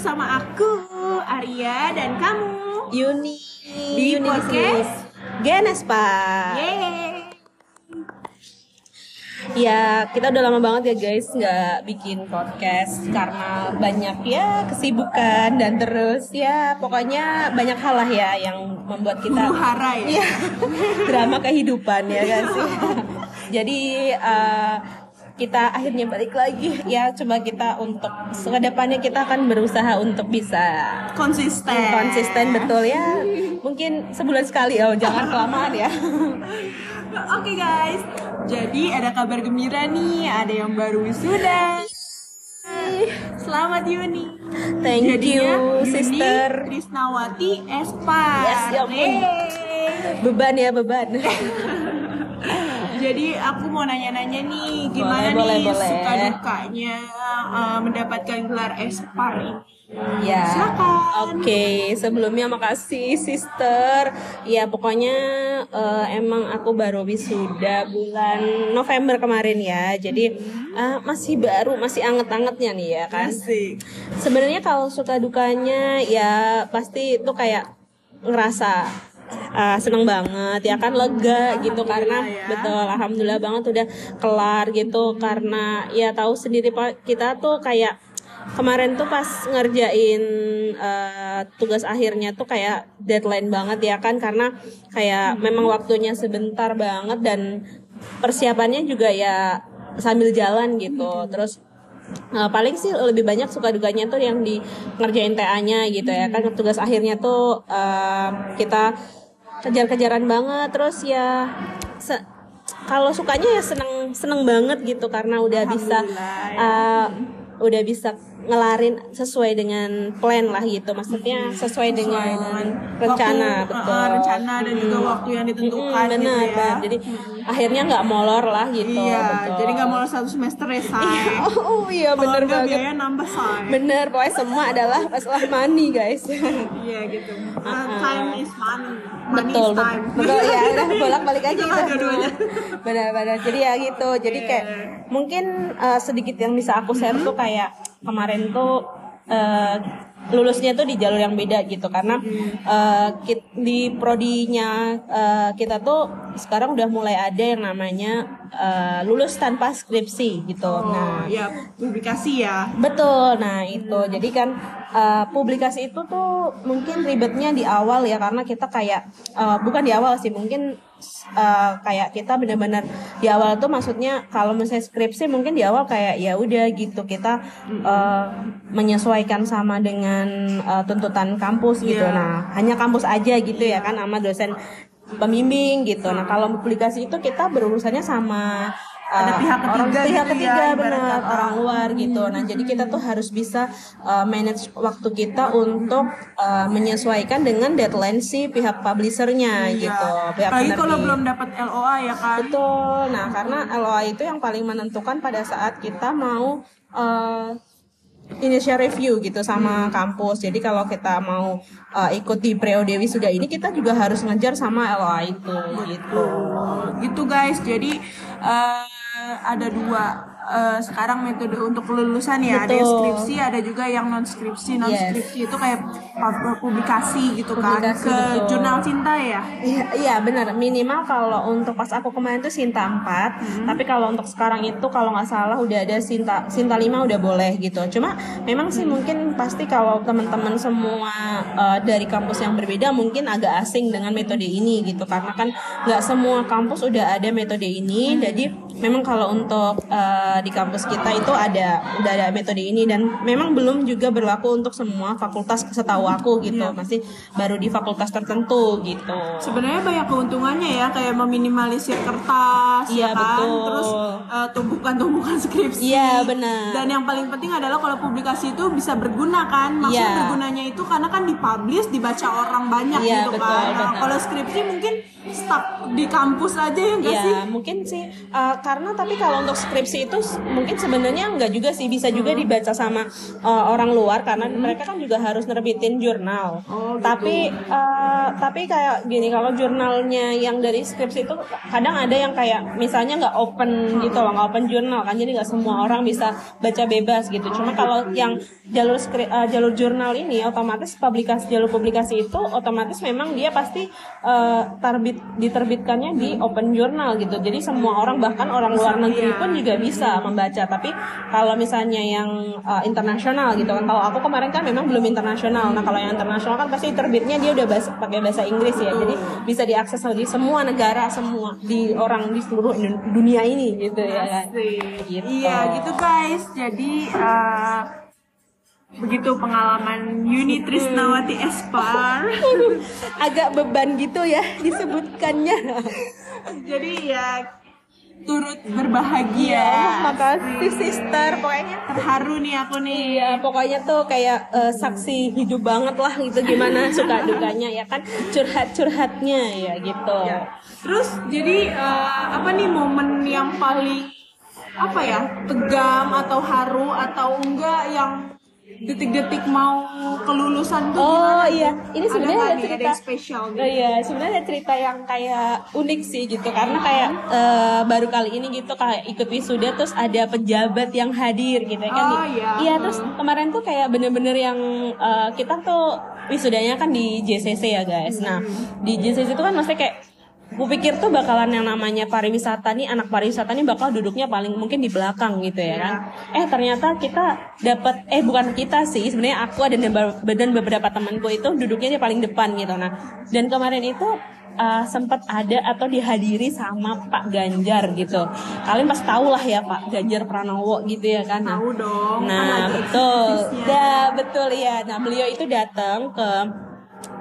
bersama aku Arya dan kamu. Yuni. Di Yuni podcast Genespa Yeay. Ya kita udah lama banget ya guys nggak bikin podcast karena banyak ya kesibukan dan terus ya pokoknya banyak hal lah ya yang membuat kita hara ya. Iya, drama kehidupan ya kan sih. Jadi eh, kita akhirnya balik lagi. Ya coba kita untuk ke depannya kita akan berusaha untuk bisa Konsisten. Konsisten betul ya. Mungkin sebulan sekali oh jangan kelamaan ya. Oke guys. Jadi ada kabar gembira nih. Ada yang baru wisuda. Selamat Yuni. Thank you Yuni sister. Krisnawati Espa Yes, ya ampun. beban ya beban Jadi aku mau nanya-nanya nih Gimana Boleh, nih boleh, boleh. suka dukanya uh, Mendapatkan gelar Espar ini ya. Silakan. oke sebelumnya makasih sister. Ya pokoknya eh, emang aku baru wisuda bulan November kemarin ya. Jadi eh, masih baru masih anget-angetnya nih ya kan. Sebenarnya kalau suka dukanya ya pasti itu kayak ngerasa uh, seneng banget ya kan lega gitu. Karena ya. betul alhamdulillah banget udah kelar gitu. Karena ya tahu sendiri pak kita tuh kayak kemarin tuh pas ngerjain uh, tugas akhirnya tuh kayak deadline banget ya kan. Karena kayak memang waktunya sebentar banget dan persiapannya juga ya sambil jalan gitu. Terus Uh, paling sih lebih banyak suka duganya tuh yang di ngerjain TA-nya gitu ya. Kan tugas akhirnya tuh uh, kita kejar-kejaran banget. Terus ya kalau sukanya ya seneng seneng banget gitu karena udah bisa uh, udah bisa ngelarin sesuai dengan plan lah gitu maksudnya sesuai dengan rencana waktu, betul uh, rencana dan juga waktu yang ditentukan Mm, benar gitu ya. benar. jadi akhirnya nggak molor lah gitu iya, betul. jadi nggak mau satu semester ya, say. oh, oh iya Kalau bener banget biaya nambah, say. Bener, pokoknya semua adalah masalah money guys. Iya gitu. Uh, time is money. Money betul, is time. betul ya, udah bolak balik aja gitu. Benar-benar. Jadi ya gitu. Jadi kayak mungkin uh, sedikit yang bisa aku share tuh kayak kemarin tuh uh, lulusnya tuh di jalur yang beda gitu karena uh, kit- di prodinya uh, kita tuh sekarang udah mulai ada yang namanya uh, lulus tanpa skripsi gitu. Oh, Nah, ya publikasi ya. Betul, nah itu jadi kan uh, publikasi itu tuh mungkin ribetnya di awal ya karena kita kayak uh, bukan di awal sih mungkin uh, kayak kita benar-benar di awal tuh maksudnya kalau misalnya skripsi mungkin di awal kayak ya udah gitu kita uh, menyesuaikan sama dengan uh, tuntutan kampus gitu. Iya. Nah hanya kampus aja gitu ya kan sama dosen pembimbing gitu. Nah kalau publikasi itu kita berurusannya sama Ada uh, pihak orang ketiga pihak gitu ya, ketiga ibarat benar kata. orang luar gitu. Nah, jadi kita tuh harus bisa uh, manage waktu kita untuk uh, menyesuaikan dengan deadline si pihak publishernya gitu. Pihak Iya. Apalagi kalau belum dapat LOA ya kan. Betul. Nah, karena LOA itu yang paling menentukan pada saat kita mau uh, initial review gitu sama kampus. Jadi kalau kita mau uh, ikut di wisuda ini kita juga harus ngejar sama LOA itu gitu. Gitu guys. Jadi eh, ada dua eh, sekarang metode untuk kelulusan ya. Ada yang Betul. skripsi, ada juga yang non skripsi. Non skripsi itu kayak pub- publikasi gitu kan Publikasi, ke betul. jurnal cinta ya. Iya, iya benar. Minimal kalau untuk pas aku kemarin tuh Sinta 4, tapi kalau untuk sekarang itu kalau nggak salah udah ada Sinta Sinta 5 udah boleh gitu. Cuma memang sih mungkin pasti kalau teman-teman semua eh, dari kampus yang berbeda mungkin agak asing dengan metode ini gitu karena kan nggak semua kampus udah ada metode ini. Jadi memang kalau untuk di kampus kita itu ada udah ada metode ini dan memang belum juga berlaku untuk semua fakultas setahu aku gitu. Masih baru di fakultas tertentu gitu. Sebenarnya banyak keuntungannya ya kayak meminimalisir kertas, Iya, ya kan? betul. terus eh, tumpukan-tumpukan skripsi. Iya, benar. Dan yang paling penting adalah kalau publikasi itu bisa berguna kan? Maksudnya Iya. bergunanya itu karena kan dipublish, dibaca orang banyak Iya, gitu betul, kan. Nah, kalau skripsi mungkin stuck di kampus aja ya enggak sih? Ya mungkin sih uh, karena tapi kalau untuk skripsi itu terus mungkin sebenarnya nggak juga sih bisa juga dibaca sama uh, orang luar karena mereka kan juga harus nerbitin jurnal. Oh, gitu. tapi uh, tapi kayak gini kalau jurnalnya yang dari skripsi itu kadang ada yang kayak misalnya nggak open gitu loh nggak open jurnal kan jadi nggak semua orang bisa baca bebas gitu. Cuma kalau yang jalur skri- uh, jalur jurnal ini otomatis publikasi jalur publikasi itu otomatis memang dia pasti uh, terbit diterbitkannya di open jurnal gitu. Jadi semua orang bahkan orang luar negeri pun juga bisa membaca tapi kalau misalnya yang uh, internasional gitu kan kalau aku kemarin kan memang belum internasional nah kalau yang internasional kan pasti terbitnya dia udah bahasa, pakai bahasa Inggris ya jadi bisa diakses di semua negara semua di orang di seluruh dunia ini gitu ya kan Asik. Gitu. Iya gitu guys. Jadi uh, begitu pengalaman Yuni Trisnawati Espar. agak beban gitu ya disebutkannya Jadi ya turut berbahagia. Iya, makasih sister pokoknya Terharu nih aku nih. Iya, pokoknya tuh kayak eh, saksi hidup banget lah gitu gimana suka dukanya ya kan curhat-curhatnya ya gitu. Ya. Terus jadi uh, apa nih momen yang paling apa ya tegang atau haru atau enggak yang detik-detik mau kelulusan tuh Oh gimana? iya, ini Ada sebenarnya ada nih? cerita ada spesial Oh gitu? iya, sebenarnya ada cerita yang kayak unik sih gitu karena kayak eh, baru kali ini gitu kayak ikut wisuda terus ada pejabat yang hadir gitu ya kan. Oh, iya. Iya, terus kemarin tuh kayak bener-bener yang eh, kita tuh wisudanya kan di JCC ya guys. Nah, di JCC itu kan maksudnya kayak Gue pikir tuh bakalan yang namanya pariwisata nih anak pariwisata nih bakal duduknya paling mungkin di belakang gitu ya kan. Eh ternyata kita dapat eh bukan kita sih sebenarnya aku dan dan beberapa temanku itu duduknya di paling depan gitu. Nah dan kemarin itu uh, sempat ada atau dihadiri sama Pak Ganjar gitu. Kalian pasti tahu lah ya Pak Ganjar Pranowo gitu ya kan. Nah, Tahu dong. kan Nah, lagi betul. Dah, betul ya. Nah, beliau itu datang ke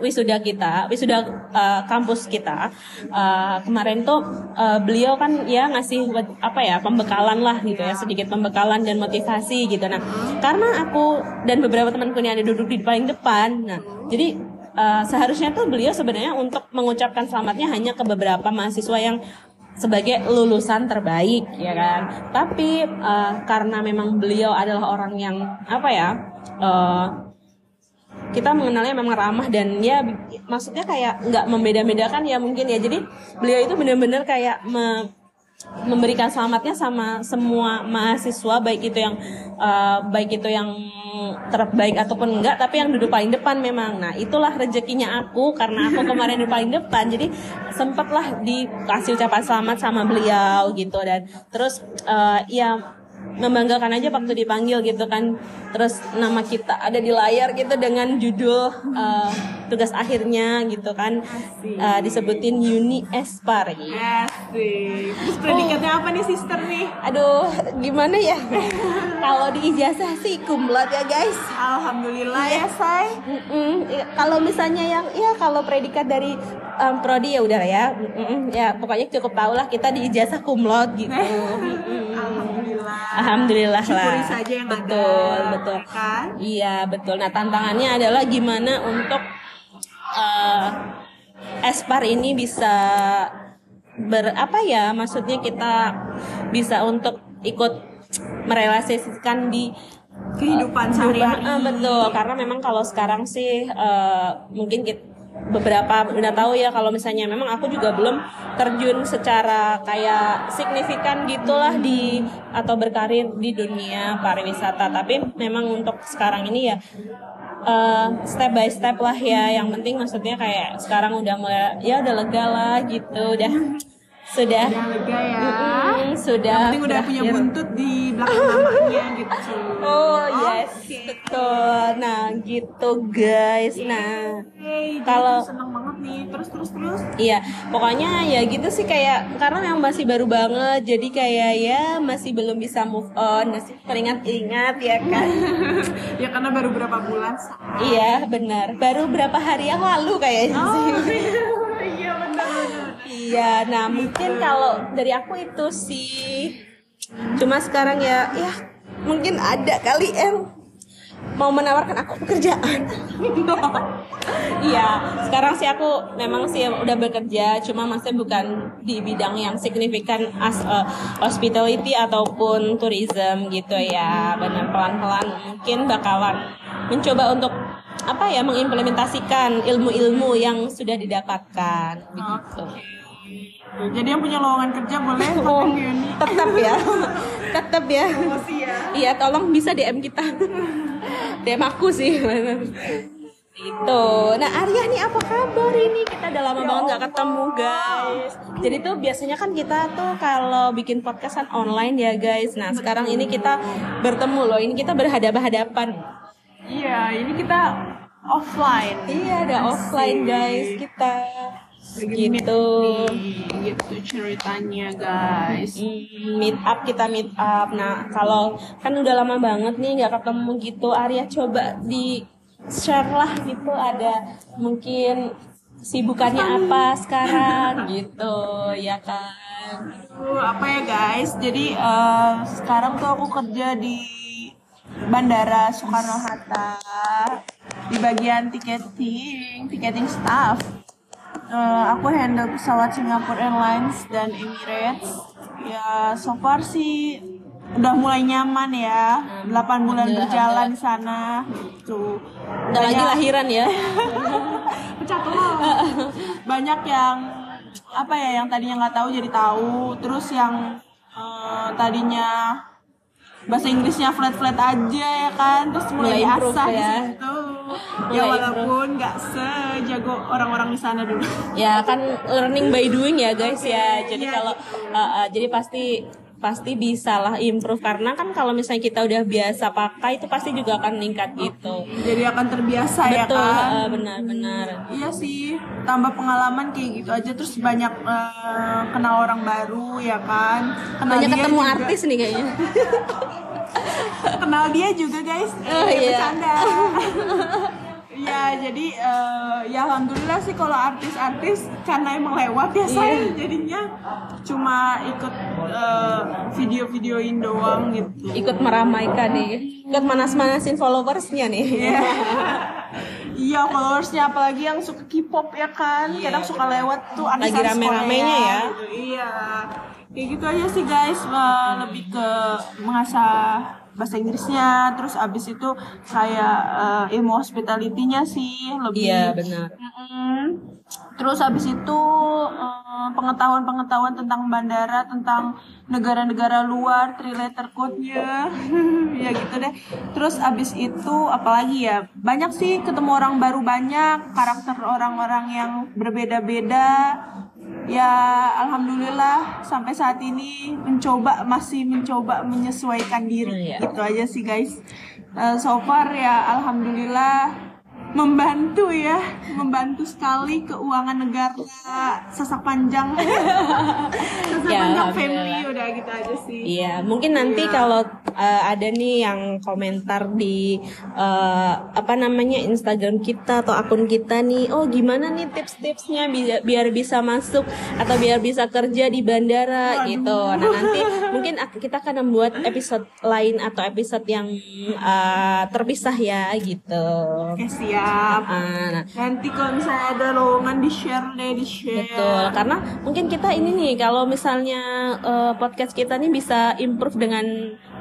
wisuda kita, wisuda uh, kampus kita. Uh, kemarin tuh uh, beliau kan ya ngasih apa ya, pembekalan lah gitu ya, sedikit pembekalan dan motivasi gitu. Nah, karena aku dan beberapa temanku ini ada duduk di paling depan. Nah, jadi uh, seharusnya tuh beliau sebenarnya untuk mengucapkan selamatnya hanya ke beberapa mahasiswa yang sebagai lulusan terbaik ya kan tapi uh, karena memang beliau adalah orang yang apa ya uh, kita mengenalnya memang ramah dan ya maksudnya kayak nggak membeda-bedakan ya mungkin ya. Jadi beliau itu benar-benar kayak me- memberikan selamatnya sama semua mahasiswa baik itu yang eh, baik itu yang terbaik ataupun enggak tapi yang duduk paling depan memang. Nah itulah rezekinya aku karena aku kemarin di paling depan. Jadi sempatlah dikasih ucapan selamat sama beliau gitu. Dan terus eh, ya membanggakan aja waktu dipanggil gitu kan terus nama kita ada di layar gitu dengan judul eh, tugas akhirnya gitu kan eh, disebutin Uni Espar gitu. Asik. Terus predikatnya apa nih sister nih? aduh gimana ya kalau di ijazah sih kumlot ya guys Alhamdulillah ya say. Ya, kalau misalnya yang ya kalau predikat dari em, prodi ya udah ya Mm-mm. ya pokoknya cukup tau lah kita di ijazah kumlot gitu Mm-mm. Alhamdulillah. Alhamdulillah lah Syukuri saja yang betul ada. betul ya Kan? Iya betul. Nah tantangannya adalah gimana untuk eh, Espar ini bisa ber apa ya? Maksudnya kita bisa untuk ikut merelasikan di Kehidupan sehari-hari. Ah, betul. Karena memang kalau sekarang sih eh, mungkin kita beberapa udah tahu ya kalau misalnya memang aku juga belum terjun secara kayak signifikan gitulah di atau berkarir di dunia pariwisata. Tapi memang untuk sekarang ini ya eh, step by step lah ya. Yang penting maksudnya kayak sekarang udah mulai ya udah lega lah gitu. Udah sudah Udah lega ya. Mm-mm, sudah Yang penting udah punya buntut di belakang namanya gitu. Oh yes, Oke. betul. Nah gitu guys. Nah Hey, Kalau- seneng banget nih. Terus terus terus. iya, pokoknya ya gitu sih kayak karena memang masih baru banget, jadi kayak ya masih belum bisa move on, masih teringat-ingat ya kan. ya karena baru berapa bulan. Say. iya benar, baru berapa hari yang lalu kayaknya sih. Iya nah mungkin kalau dari aku itu sih cuma sekarang ya ya mungkin ada kali em mau menawarkan aku pekerjaan. Iya, sekarang sih aku memang sih udah bekerja, cuma masih bukan di bidang yang signifikan as a hospitality ataupun tourism gitu ya. Benar pelan-pelan mungkin bakalan mencoba untuk apa ya mengimplementasikan ilmu-ilmu yang sudah didapatkan begitu. Jadi yang punya lowongan kerja boleh Oh, tetap ya. tetap ya. Ya. Iya, tolong bisa DM kita. DM aku sih. Itu. Nah, Arya nih apa kabar ini? Kita udah lama banget gak ketemu, guys. Jadi tuh biasanya kan kita tuh kalau bikin podcastan online ya, guys. Nah, sekarang ini kita bertemu loh. Ini kita berhadapan-hadapan. Iya, ini kita offline. Iya, ada offline, guys. Kita gitu. gitu ceritanya guys. Hmm, meet up kita meet up. Nah, kalau kan udah lama banget nih nggak ketemu gitu, Arya coba di share lah gitu ada mungkin sibukannya apa sekarang gitu ya kan. Apa ya guys? Jadi eh, sekarang tuh aku kerja di Bandara Soekarno Hatta di bagian ticketing, ticketing staff. Eh, aku handle pesawat Singapore Airlines dan Emirates. Ya, so far sih udah mulai nyaman ya. 8 bulan berjalan di sana gitu. Udah lagi lahiran ya. pecah telur banyak yang apa ya yang tadinya nggak tahu jadi tahu terus yang eh, tadinya bahasa Inggrisnya flat flat aja ya kan? Terus mulai, Mulai improve diasah di ya. situ. Mulai ya walaupun nggak sejago orang-orang di sana dulu. Ya kan learning by doing ya guys ya. Jadi Iya, kalau uh, uh, jadi pasti pasti bisa lah improve karena kan kalau misalnya kita udah biasa pakai itu pasti juga akan meningkat gitu. jadi akan terbiasa ya Betul, kan uh, benar-benar. Iya sih, tambah pengalaman kayak gitu aja terus banyak eh, kenal orang baru ya kan. Kenal Banyak ketemu juga- artis nih kayaknya. kenal dia juga guys Oh, Eh, iya. bercanda ya jadi eh, ya alhamdulillah sih kalau artis-artis karena emang lewat ya saya Iya. jadinya cuma ikut eh, video-videoin doang gitu ikut meramaikan nih ikut manas-manasin followersnya nih Iya. Iya followersnya apalagi yang suka K-pop ya kan kadang suka lewat tuh artis Iya. Lagi rame-ramenya ya. gitu. Iya kayak gitu aja sih guys Eh, lebih ke mengasah bahasa Inggrisnya terus abis itu saya eh, ilmu hospitality-nya sih lebih iya benar. Terus habis itu eh, pengetahuan-pengetahuan tentang bandara, tentang negara-negara luar, three letter code-nya, ya gitu deh. Terus habis itu apalagi ya, banyak sih ketemu orang baru banyak, karakter orang-orang yang berbeda-beda. Ya alhamdulillah sampai saat ini mencoba masih mencoba menyesuaikan diri, Iya. gitu aja sih guys. Eh, so far ya alhamdulillah membantu ya membantu sekali keuangan negara. Sesak panjang. Sesak Ya, panjang family udah gitu aja sih. Iya, mungkin nanti kalau uh, ada nih yang komentar di uh, apa namanya Instagram kita atau akun kita nih, oh gimana nih tips-tipsnya biar, biar bisa masuk atau biar bisa kerja di bandara? Gitu. Nah nanti mungkin kita akan membuat episode lain atau episode yang uh, terpisah ya gitu. oke siap Ah, nah, nanti kalau misalnya ada lowongan di share deh di share Betul, karena mungkin kita ini nih kalau misalnya eh, podcast kita nih bisa improve dengan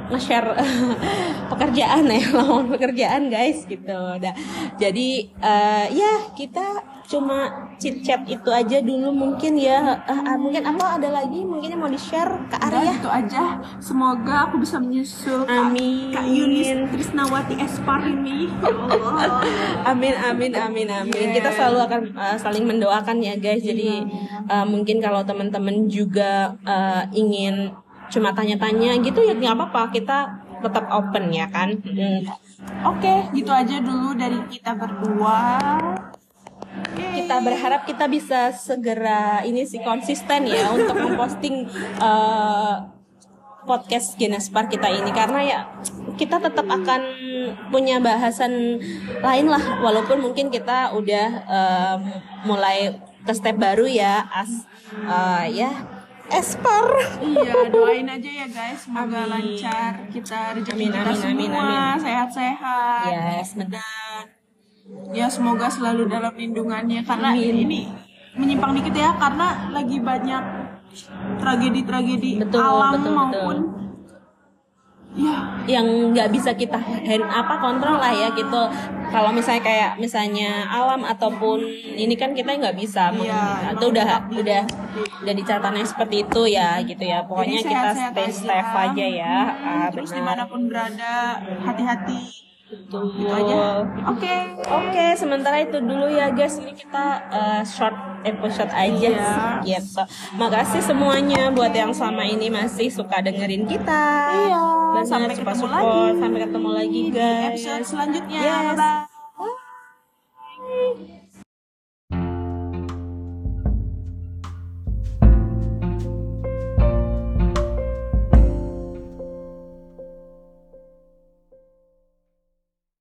nge-share pekerjaan ya, lowongan pekerjaan guys gitu. Nah, jadi eh, ya kita cuma chit chat itu aja dulu mungkin ya. Ah, mungkin apa ada lagi mungkin yang mau di-share ke Udah Arya? gitu aja semoga aku bisa menyusul Kak- Amin. Kak Yunis Trisnawati Espar ini ya Allah Amin amin amin amin. Kita selalu akan uh, saling mendoakan ya guys. Jadi uh, mungkin kalau teman-teman juga uh, ingin cuma tanya-tanya gitu ya nggak apa-apa. Kita tetap open ya kan. Hmm. oke gitu aja dulu dari kita berdua. Kita berharap kita bisa segera ini sih konsisten ya untuk memposting uh, podcast Genespar kita ini karena ya kita tetap akan punya bahasan lain lah walaupun mungkin kita udah um, mulai ke step baru ya as uh, ya Esper. Iya, doain aja ya guys, semoga Amin. lancar kita rezeki kita amin, semua sehat-sehat. Yes, benar. Ya semoga selalu dalam lindungannya karena Amin. ini menyimpang dikit ya karena lagi banyak tragedi-tragedi Betul, alam betul, betul. maupun ya yang nggak bisa kita hand apa kontrol lah ya gitu kalau misalnya kayak misalnya alam ataupun ini kan kita nggak bisa Iya, itu udah udah udah dicatatannya seperti itu ya gitu ya pokoknya Jadi kita stay aja. safe aja ya Hmm, Ah, terus benar. di mana pun berada hati-hati Betul. gitu aja oke Oke, sementara itu dulu ya guys. Ini kita uh, short episode aja Iya. gitu. Makasih semuanya buat yang selama ini masih suka dengerin kita. Iya. Benar, Sampai support- ketemu support. lagi. Sampai ketemu lagi di guys. episode selanjutnya Yes. bye